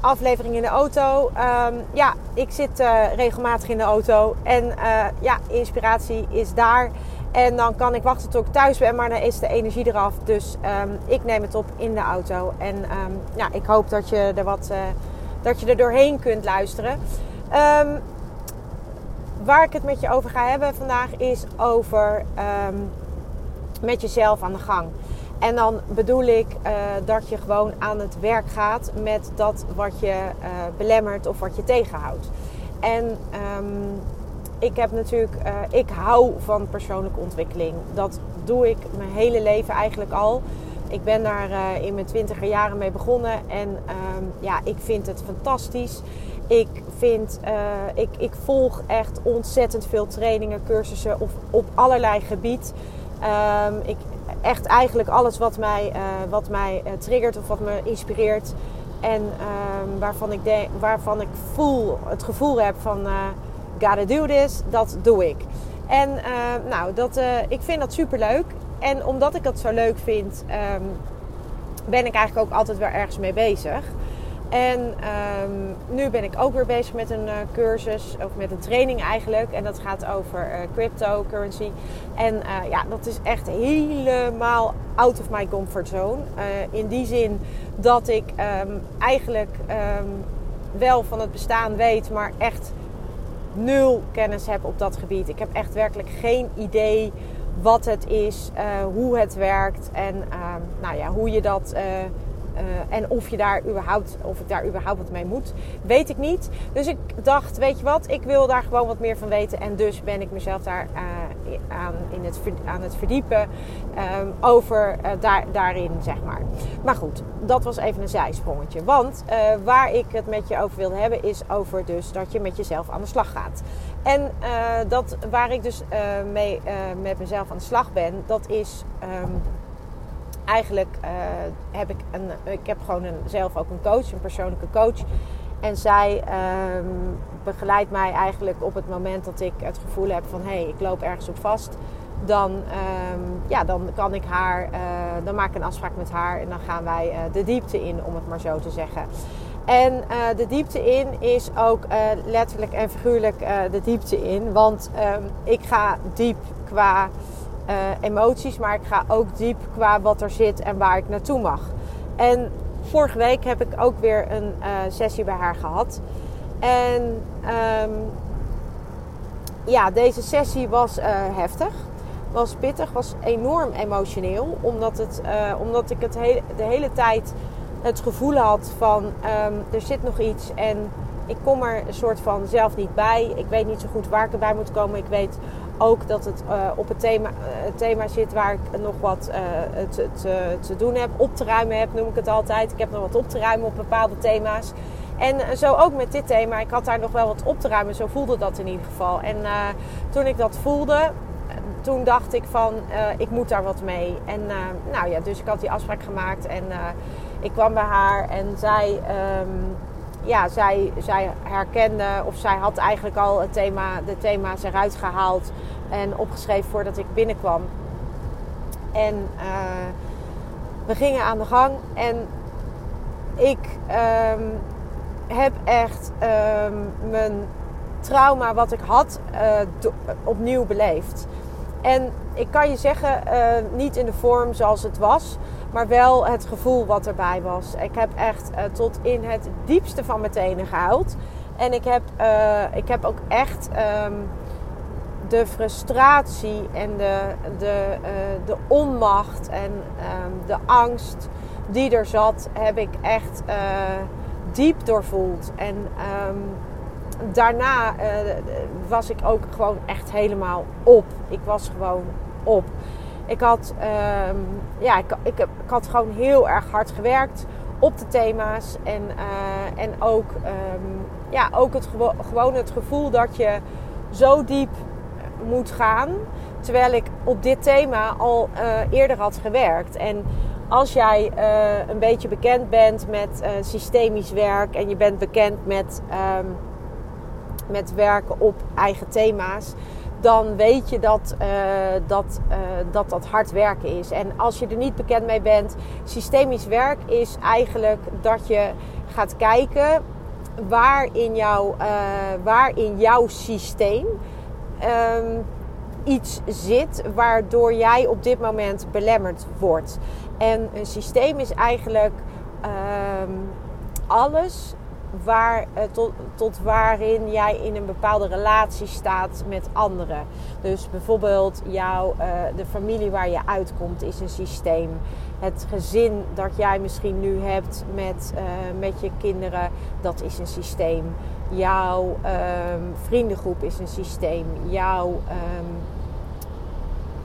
aflevering in de auto. Ehm, ja, ik zit uh, regelmatig in de auto en uh, ja, inspiratie is daar. En dan kan ik wachten tot ik thuis ben, maar dan is de energie eraf. Dus um, ik neem het op in de auto. En um, ja, ik hoop dat je er wat uh, dat je er doorheen kunt luisteren. Waar ik het met je over ga hebben vandaag is over met jezelf aan de gang. En dan bedoel ik uh, dat je gewoon aan het werk gaat met dat wat je uh, belemmert of wat je tegenhoudt. En ik heb natuurlijk, uh, ik hou van persoonlijke ontwikkeling. Dat doe ik mijn hele leven eigenlijk al. Ik ben daar in mijn twintiger jaren mee begonnen en um, ja, ik vind het fantastisch. Ik, vind, ik, ik volg echt ontzettend veel trainingen, cursussen op, op allerlei gebied. Um, ik, echt eigenlijk alles wat mij, wat mij triggert of wat me inspireert. En um, waarvan, ik denk, waarvan ik voel, het gevoel heb van gotta do this, dat doe ik. En uh, nou, dat, uh, ik vind dat super leuk. En omdat ik dat zo leuk vind, um, ben ik eigenlijk ook altijd weer ergens mee bezig. En um, nu ben ik ook weer bezig met een uh, cursus, of met een training eigenlijk. En dat gaat over cryptocurrency. En ja, dat is echt helemaal out of my comfort zone. in die zin dat ik um, eigenlijk wel van het bestaan weet, maar echt nul kennis heb op dat gebied. Ik heb echt werkelijk geen idee wat het is, hoe het werkt en nou ja, hoe je dat uh, en of, je daar überhaupt, of ik daar überhaupt wat mee moet, weet ik niet. Dus ik dacht, weet je wat, ik wil daar gewoon wat meer van weten. En dus ben ik mezelf daar uh, aan, in het, aan het verdiepen um, over daar, daarin, zeg maar. Maar goed, dat was even een zijsprongetje. Want waar ik het met je over wilde hebben, is over dus dat je met jezelf aan de slag gaat. En dat, waar ik dus mee met mezelf aan de slag ben, dat is... Um, eigenlijk uh, heb ik een, ik heb gewoon een, zelf ook een coach, een persoonlijke coach. En zij um, begeleidt mij eigenlijk op het moment dat ik het gevoel heb van hé, hey, ik loop ergens op vast. Dan, um, ja, dan kan ik haar, uh, dan maak ik een afspraak met haar en dan gaan wij uh, de diepte in, om het maar zo te zeggen. En de diepte in is ook letterlijk en figuurlijk de diepte in. Want um, ik ga diep qua uh, emoties, maar ik ga ook diep qua wat er zit en waar ik naartoe mag. En vorige week heb ik ook weer een uh, sessie bij haar gehad. En um, ja, deze sessie was uh, heftig, was pittig, was enorm emotioneel, omdat, het, omdat ik het he de hele tijd het gevoel had van um, er zit nog iets en ik kom er een soort van zelf niet bij. Ik weet niet zo goed waar ik erbij moet komen. Ik weet ook dat het uh, op het thema, uh, thema zit waar ik nog wat uh, te, te, doen heb. Op te ruimen heb, noem ik het altijd. Ik heb nog wat op te ruimen op bepaalde thema's. En zo ook met dit thema. Ik had daar nog wel wat op te ruimen. Zo voelde dat in ieder geval. En toen ik dat voelde, toen dacht ik van, ik moet daar wat mee. En nou ja, dus ik had die afspraak gemaakt. En ik kwam bij haar en zij... Um, ja, zij, zij herkende of zij had eigenlijk al het thema, de thema's eruit gehaald en opgeschreven voordat ik binnenkwam. En uh, we gingen aan de gang en ik um, heb echt um, mijn trauma wat ik had uh, opnieuw beleefd. En ik kan je zeggen, uh, niet in de vorm zoals het was, maar wel het gevoel wat erbij was. Ik heb echt uh, tot in het diepste van mijn tenen gehuild. En ik heb, uh, ik heb ook echt um, de frustratie en de, de, uh, de onmacht en um, de angst die er zat, heb ik echt diep doorvoeld. En um, daarna was ik ook gewoon echt helemaal op. Ik was gewoon op. Ik had, um, ja, ik, ik, ik, had gewoon heel erg hard gewerkt op de thema's. En, uh, en ook, um, ja, ook het gewo gewoon het gevoel dat je zo diep moet gaan. Terwijl ik op dit thema al uh, eerder had gewerkt. En als jij uh, een beetje bekend bent met systemisch werk en je bent bekend met, um, met werken op eigen thema's, dan weet je dat, uh, dat, dat dat hard werken is. En als je er niet bekend mee bent, systemisch werk is eigenlijk dat je gaat kijken waar in, jouw, waar in jouw systeem um, iets zit waardoor jij op dit moment belemmerd wordt. En een systeem is eigenlijk um, alles waar, uh, tot, tot waarin jij in een bepaalde relatie staat met anderen. Dus bijvoorbeeld jouw, uh, de familie waar je uitkomt is een systeem. Het gezin dat jij misschien nu hebt met, uh, met je kinderen, dat is een systeem. Jouw um, vriendengroep is een systeem. Jouw um,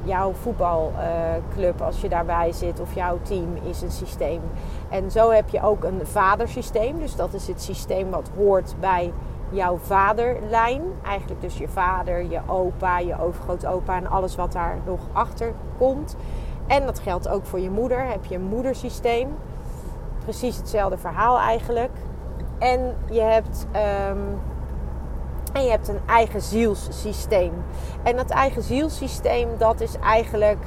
jouw voetbalclub, als je daarbij zit, of jouw team, is een systeem. En zo heb je ook een vadersysteem. Dus dat is het systeem wat hoort bij jouw vaderlijn. Eigenlijk dus je vader, je opa, je overgrootopa en alles wat daar nog achter komt. En dat geldt ook voor je moeder. Heb je een moedersysteem. Precies hetzelfde verhaal eigenlijk. En je hebt um, en je hebt een eigen zielssysteem. En dat eigen zielssysteem, dat is eigenlijk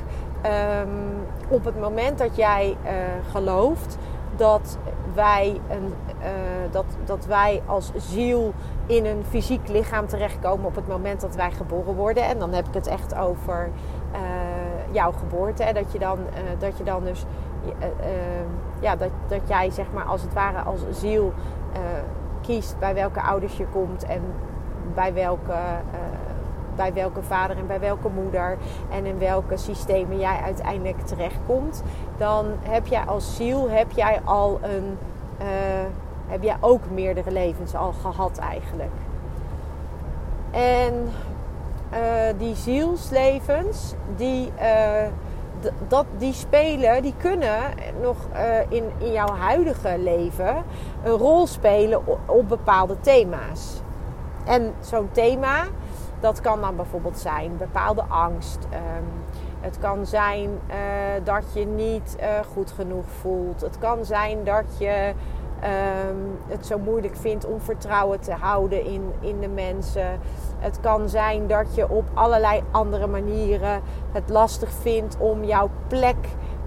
um, op het moment dat jij uh, gelooft dat wij, een, uh, dat, dat wij als ziel in een fysiek lichaam terechtkomen op het moment dat wij geboren worden. En dan heb ik het echt over uh, jouw geboorte. Dat, je dan, dat je dan dus, ja, dat, dat jij zeg maar als het ware als ziel kiest bij welke ouders je komt en bij welke, uh, bij welke vader en bij welke moeder en in welke systemen jij uiteindelijk terechtkomt, dan heb jij als ziel heb jij al een, uh, heb jij ook meerdere levens al gehad eigenlijk. En uh, die zielslevens, die, dat, die spelen, die kunnen nog in, in jouw huidige leven een rol spelen op bepaalde thema's. En zo'n thema, dat kan dan bijvoorbeeld zijn bepaalde angst. Um, het kan zijn uh, dat je niet uh, goed genoeg voelt. Het kan zijn dat je um, het zo moeilijk vindt om vertrouwen te houden in, in de mensen. Het kan zijn dat je op allerlei andere manieren het lastig vindt om jouw plek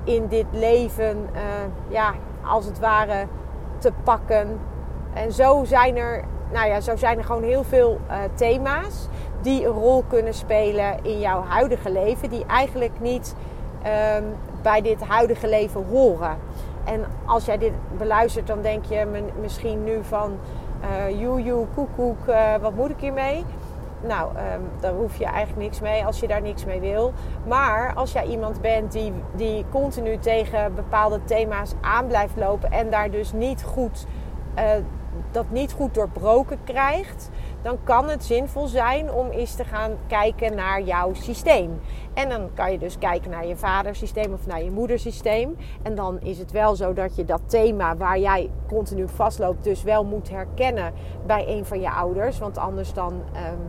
in dit leven, uh, ja, als het ware, te pakken. En zo zijn er nou ja, zo zijn er gewoon heel veel uh, thema's die een rol kunnen spelen in jouw huidige leven, die eigenlijk niet um, bij dit huidige leven horen. En als jij dit beluistert, dan denk je misschien nu van, uh, koekoek, uh, wat moet ik hiermee? Nou, um, daar hoef je eigenlijk niks mee als je daar niks mee wil. Maar als jij iemand bent die, die continu tegen bepaalde thema's aan blijft lopen en daar dus niet goed uh, dat niet goed doorbroken krijgt, dan kan het zinvol zijn om eens te gaan kijken naar jouw systeem. En dan kan je dus kijken naar je vadersysteem of naar je moedersysteem. En dan is het wel zo dat je dat thema waar jij continu vastloopt, dus wel moet herkennen bij een van je ouders. Want anders dan, um,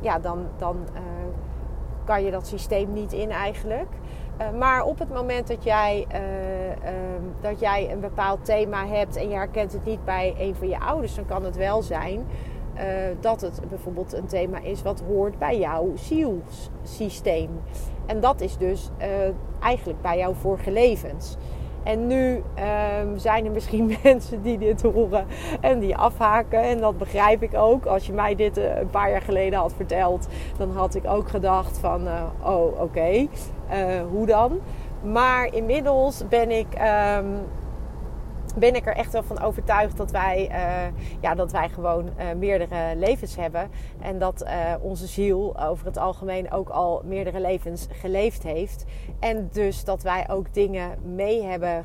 ja, dan, dan uh, kan je dat systeem niet in eigenlijk. Uh, maar op het moment dat jij, uh, uh, dat jij een bepaald thema hebt en je herkent het niet bij een van je ouders, dan kan het wel zijn eh, dat het bijvoorbeeld een thema is wat hoort bij jouw zielsysteem. En dat is dus eh, eigenlijk bij jouw vorige levens. En nu um, zijn er misschien mensen die dit horen en die afhaken. En dat begrijp ik ook. Als je mij dit uh, een paar jaar geleden had verteld, dan had ik ook gedacht van, uh, oh oké, uh, hoe dan? Maar inmiddels ben ik um, ben ik er echt wel van overtuigd dat wij, uh, ja, dat wij gewoon uh, meerdere levens hebben. En dat uh, onze ziel over het algemeen ook al meerdere levens geleefd heeft. En dus dat wij ook dingen mee hebben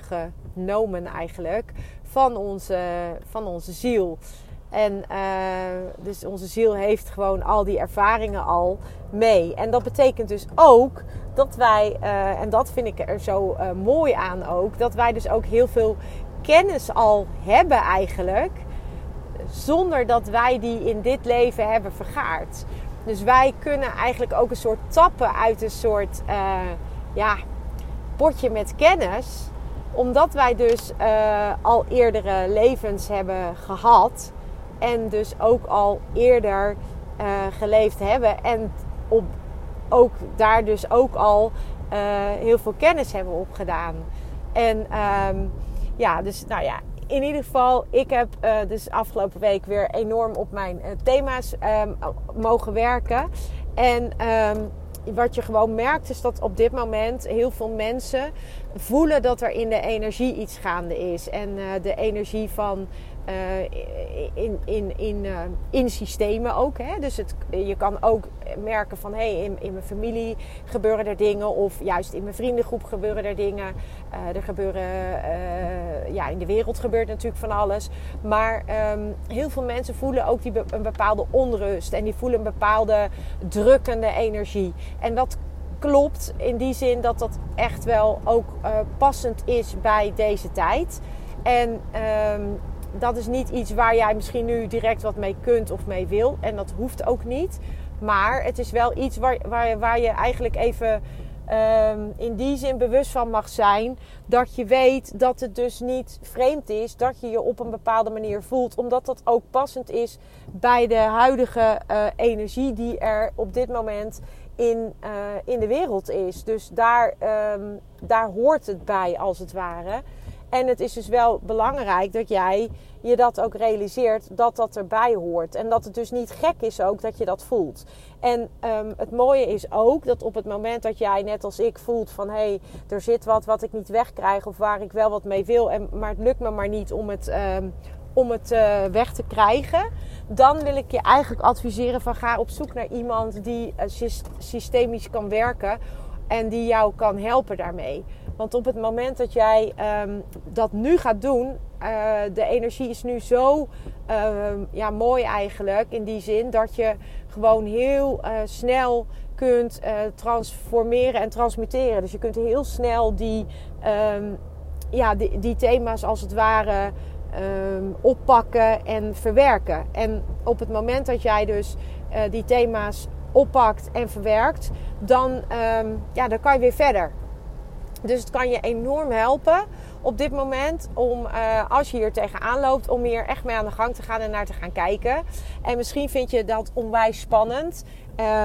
nomen eigenlijk van onze, van onze ziel. En dus onze ziel heeft gewoon al die ervaringen al mee. En dat betekent dus ook dat wij, en dat vind ik er zo mooi aan ook, dat wij dus ook heel veel kennis al hebben eigenlijk, zonder dat wij die in dit leven hebben vergaard. Dus wij kunnen eigenlijk ook een soort tappen uit een soort ja, potje met kennis, omdat wij dus al eerdere levens hebben gehad en dus ook al eerder uh, geleefd hebben. En op, ook, daar dus ook al heel veel kennis hebben opgedaan. En um, ja, dus nou ja, in ieder geval, ik heb uh, dus afgelopen week weer enorm op mijn thema's um, mogen werken. En um, wat je gewoon merkt is dat op dit moment heel veel mensen voelen dat er in de energie iets gaande is. En uh, de energie van uh, in, in, in, uh, in systemen ook. Hè? Dus het, je kan ook merken van hé, hey, in, in mijn familie gebeuren er dingen. Of juist in mijn vriendengroep gebeuren er dingen. Uh, er gebeuren, ja, in de wereld gebeurt natuurlijk van alles. Maar um, heel veel mensen voelen ook die, een bepaalde onrust. En die voelen een bepaalde drukkende energie. En dat klopt in die zin dat dat echt wel ook passend is bij deze tijd. En um, dat is niet iets waar jij misschien nu direct wat mee kunt of mee wil. En dat hoeft ook niet. Maar het is wel iets waar, waar, je eigenlijk even um, in die zin bewust van mag zijn. Dat je weet dat het dus niet vreemd is. Dat je je op een bepaalde manier voelt. Omdat dat ook passend is bij de huidige uh, energie die er op dit moment in, uh, in de wereld is. Dus daar, um, daar hoort het bij als het ware. En het is dus wel belangrijk dat jij je dat ook realiseert dat dat erbij hoort. En dat het dus niet gek is ook dat je dat voelt. En um, het mooie is ook dat op het moment dat jij net als ik voelt van hé, hey, er zit wat wat ik niet wegkrijg of waar ik wel wat mee wil, en, maar het lukt me maar niet om het, um, om het uh, weg te krijgen. Dan wil ik je eigenlijk adviseren van ga op zoek naar iemand die uh, systemisch kan werken en die jou kan helpen daarmee. Want op het moment dat jij um, dat nu gaat doen, uh, de energie is nu zo uh, ja, mooi eigenlijk. In die zin dat je gewoon heel uh, snel kunt eh, transformeren en transmuteren. Dus je kunt heel snel die, um, ja, die, die, thema's als het ware oppakken en verwerken. En op het moment dat jij dus die thema's oppakt en verwerkt, dan, ja, dan kan je weer verder. Dus het kan je enorm helpen op dit moment om, uh, als je hier tegenaan loopt, om hier echt mee aan de gang te gaan en naar te gaan kijken. En misschien vind je dat onwijs spannend.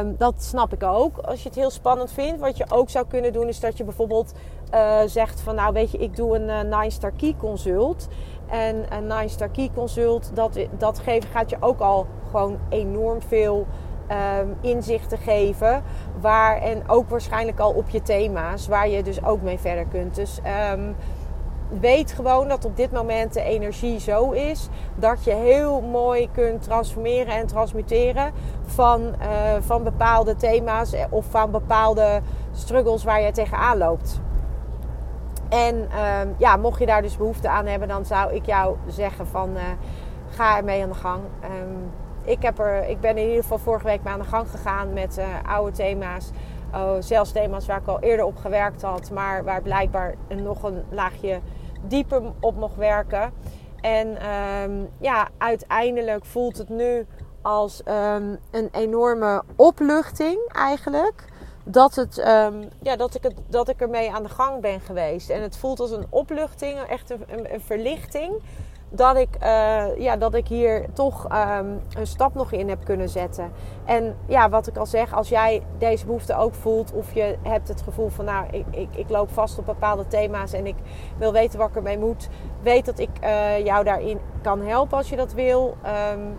Um, dat snap ik ook. Als je het heel spannend vindt, wat je ook zou kunnen doen, is dat je bijvoorbeeld uh, zegt van, nou weet je, ik doe een uh, Nine Star Key consult. En een Nine Star Key consult, dat, dat geven gaat je ook al gewoon enorm veel um, inzichten geven. Waar, en ook waarschijnlijk al op je thema's, waar je dus ook mee verder kunt. Dus um, weet gewoon dat op dit moment de energie zo is dat je heel mooi kunt transformeren en transmuteren van, uh, van bepaalde thema's of van bepaalde struggles waar je tegenaan loopt. En um, ja, mocht je daar dus behoefte aan hebben, dan zou ik jou zeggen van uh, ga ermee aan de gang. Ik, heb er, ik ben in ieder geval vorige week mee aan de gang gegaan met uh, oude thema's. Oh, zelfs thema's waar ik al eerder op gewerkt had, maar waar blijkbaar nog een laagje dieper op mocht werken. En um, ja, uiteindelijk voelt het nu als um, een enorme opluchting eigenlijk. Dat, het, um, ja, dat, ik het, dat ik ermee aan de gang ben geweest. En het voelt als een opluchting, echt een verlichting dat ik, uh, ja, dat ik hier toch um, een stap nog in heb kunnen zetten. En ja, wat ik al zeg, als jij deze behoefte ook voelt, of je hebt het gevoel van, nou, ik, ik, ik loop vast op bepaalde thema's en ik wil weten wat ik ermee moet, weet dat ik uh, jou daarin kan helpen als je dat wil. Um,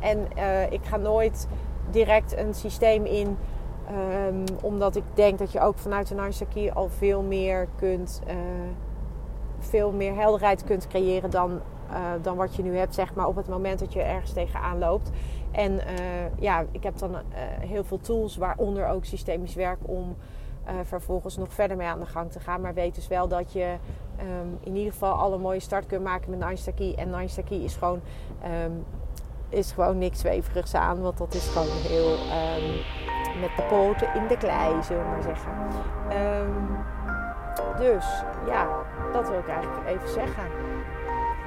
en uh, ik ga nooit direct een systeem in. Um, omdat ik denk dat je ook vanuit de Nine al veel meer kunt, veel meer helderheid kunt creëren dan uh, dan wat je nu hebt, zeg maar, op het moment dat je ergens tegenaan loopt. En uh, ja, ik heb dan uh, heel veel tools, waaronder ook systemisch werk, om vervolgens nog verder mee aan de gang te gaan. Maar weet dus wel dat je ehm, in ieder geval al een mooie start kunt maken met Nine Key. En Nine Key is gewoon, ehm, is gewoon niks zweverigs aan. Want dat is gewoon heel ehm, met de poten in de klei, zullen we maar zeggen. dus ja, dat wil ik eigenlijk even zeggen.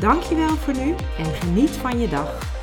Dankjewel voor nu en geniet van je dag.